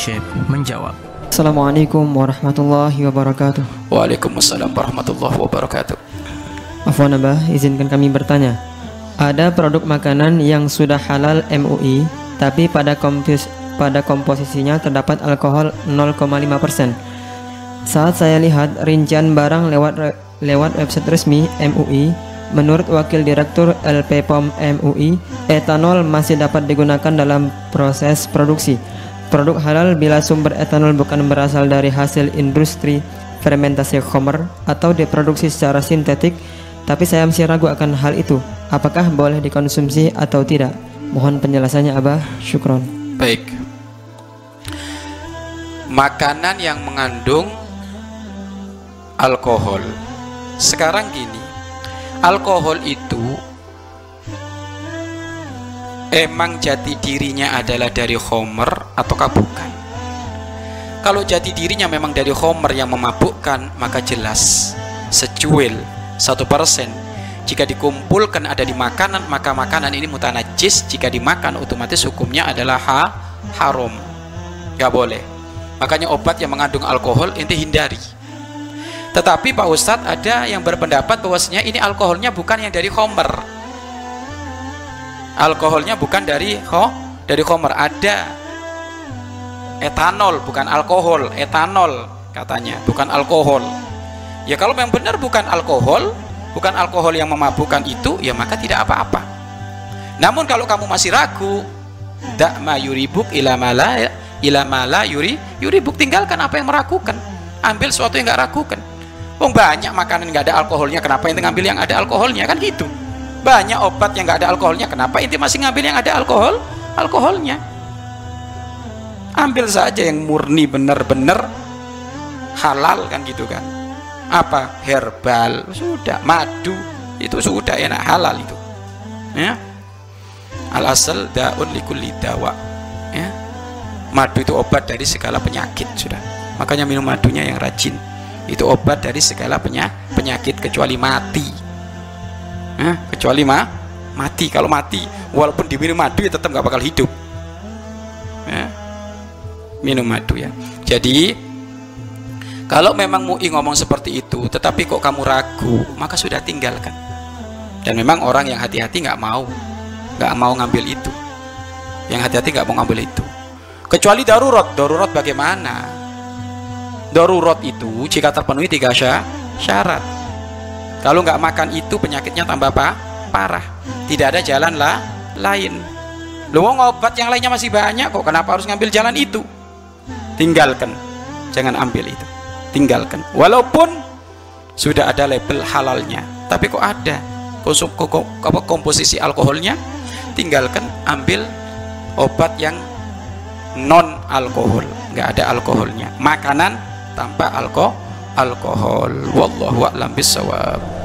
Syekh menjawab. Assalamualaikum warahmatullahi wabarakatuh. Waalaikumsalam warahmatullahi wabarakatuh. Afwan Abah, izinkan kami bertanya. Ada produk makanan yang sudah halal MUI, tapi pada kompos pada komposisinya terdapat alkohol 0,5%. Saat saya lihat rincian barang lewat lewat website resmi MUI, menurut Wakil Direktur LP POM MUI, etanol masih dapat digunakan dalam proses produksi. Produk halal bila sumber etanol bukan berasal dari hasil industri fermentasi khomer atau diproduksi secara sintetik, tapi saya masih ragu akan hal itu. Apakah boleh dikonsumsi atau tidak? Mohon penjelasannya Abah. Syukron. Baik. Makanan yang mengandung alkohol. Sekarang gini, alkohol itu emang jati dirinya adalah dari Homer ataukah bukan? Kalau jati dirinya memang dari Homer yang memabukkan, maka jelas secuil satu persen. Jika dikumpulkan ada di makanan, maka makanan ini mutanajis. Jika dimakan, otomatis hukumnya adalah ha, haram. Gak boleh. Makanya obat yang mengandung alkohol inti hindari. Tetapi Pak Ustadz ada yang berpendapat bahwasanya ini alkoholnya bukan yang dari Homer alkoholnya bukan dari ho dari homer ada etanol bukan alkohol. Etanol katanya bukan alkohol. Ya kalau memang benar bukan alkohol bukan alkohol yang memabukkan itu ya maka tidak apa-apa. Namun kalau kamu masih ragu dak ma yuribuk ila mala ila mala yuri yuribuk tinggalkan apa yang meragukan. Ambil sesuatu yang nggak ragukan. Oh banyak makanan nggak ada alkoholnya kenapa yang ngambil yang ada alkoholnya? Kan gitu banyak obat yang nggak ada alkoholnya. Kenapa inti masih ngambil yang ada alkohol? Alkoholnya. Ambil saja yang murni benar-benar halal kan gitu kan. Apa? Herbal. Sudah madu. Itu sudah enak halal itu. Ya. Al asal daun likulli dawa. Ya. Madu itu obat dari segala penyakit sudah. Makanya minum madunya yang rajin. Itu obat dari segala penyakit kecuali mati eh, kecuali ma mati. Kalau mati walaupun diminum madu ya tetap nggak bakal hidup. Eh, minum madu ya. Jadi kalau memang MUI ngomong seperti itu tetapi kok kamu ragu maka sudah tinggalkan. Dan memang orang yang hati-hati nggak mau nggak mau ngambil itu. Yang hati-hati nggak mau ngambil itu. Kecuali darurat. Darurat bagaimana? Darurat itu jika terpenuhi tiga syarat kalau nggak makan itu penyakitnya tambah apa? parah. Tidak ada jalan lah lain. Lu mau obat yang lainnya masih banyak kok kenapa harus ngambil jalan itu? Tinggalkan. Jangan ambil itu. Tinggalkan. Walaupun sudah ada label halalnya tapi kok ada? Konsum komposisi alkoholnya? Tinggalkan ambil obat yang non alkohol nggak ada alkoholnya. Makanan tanpa alkohol alkohol. Wallahu a'lam bisawab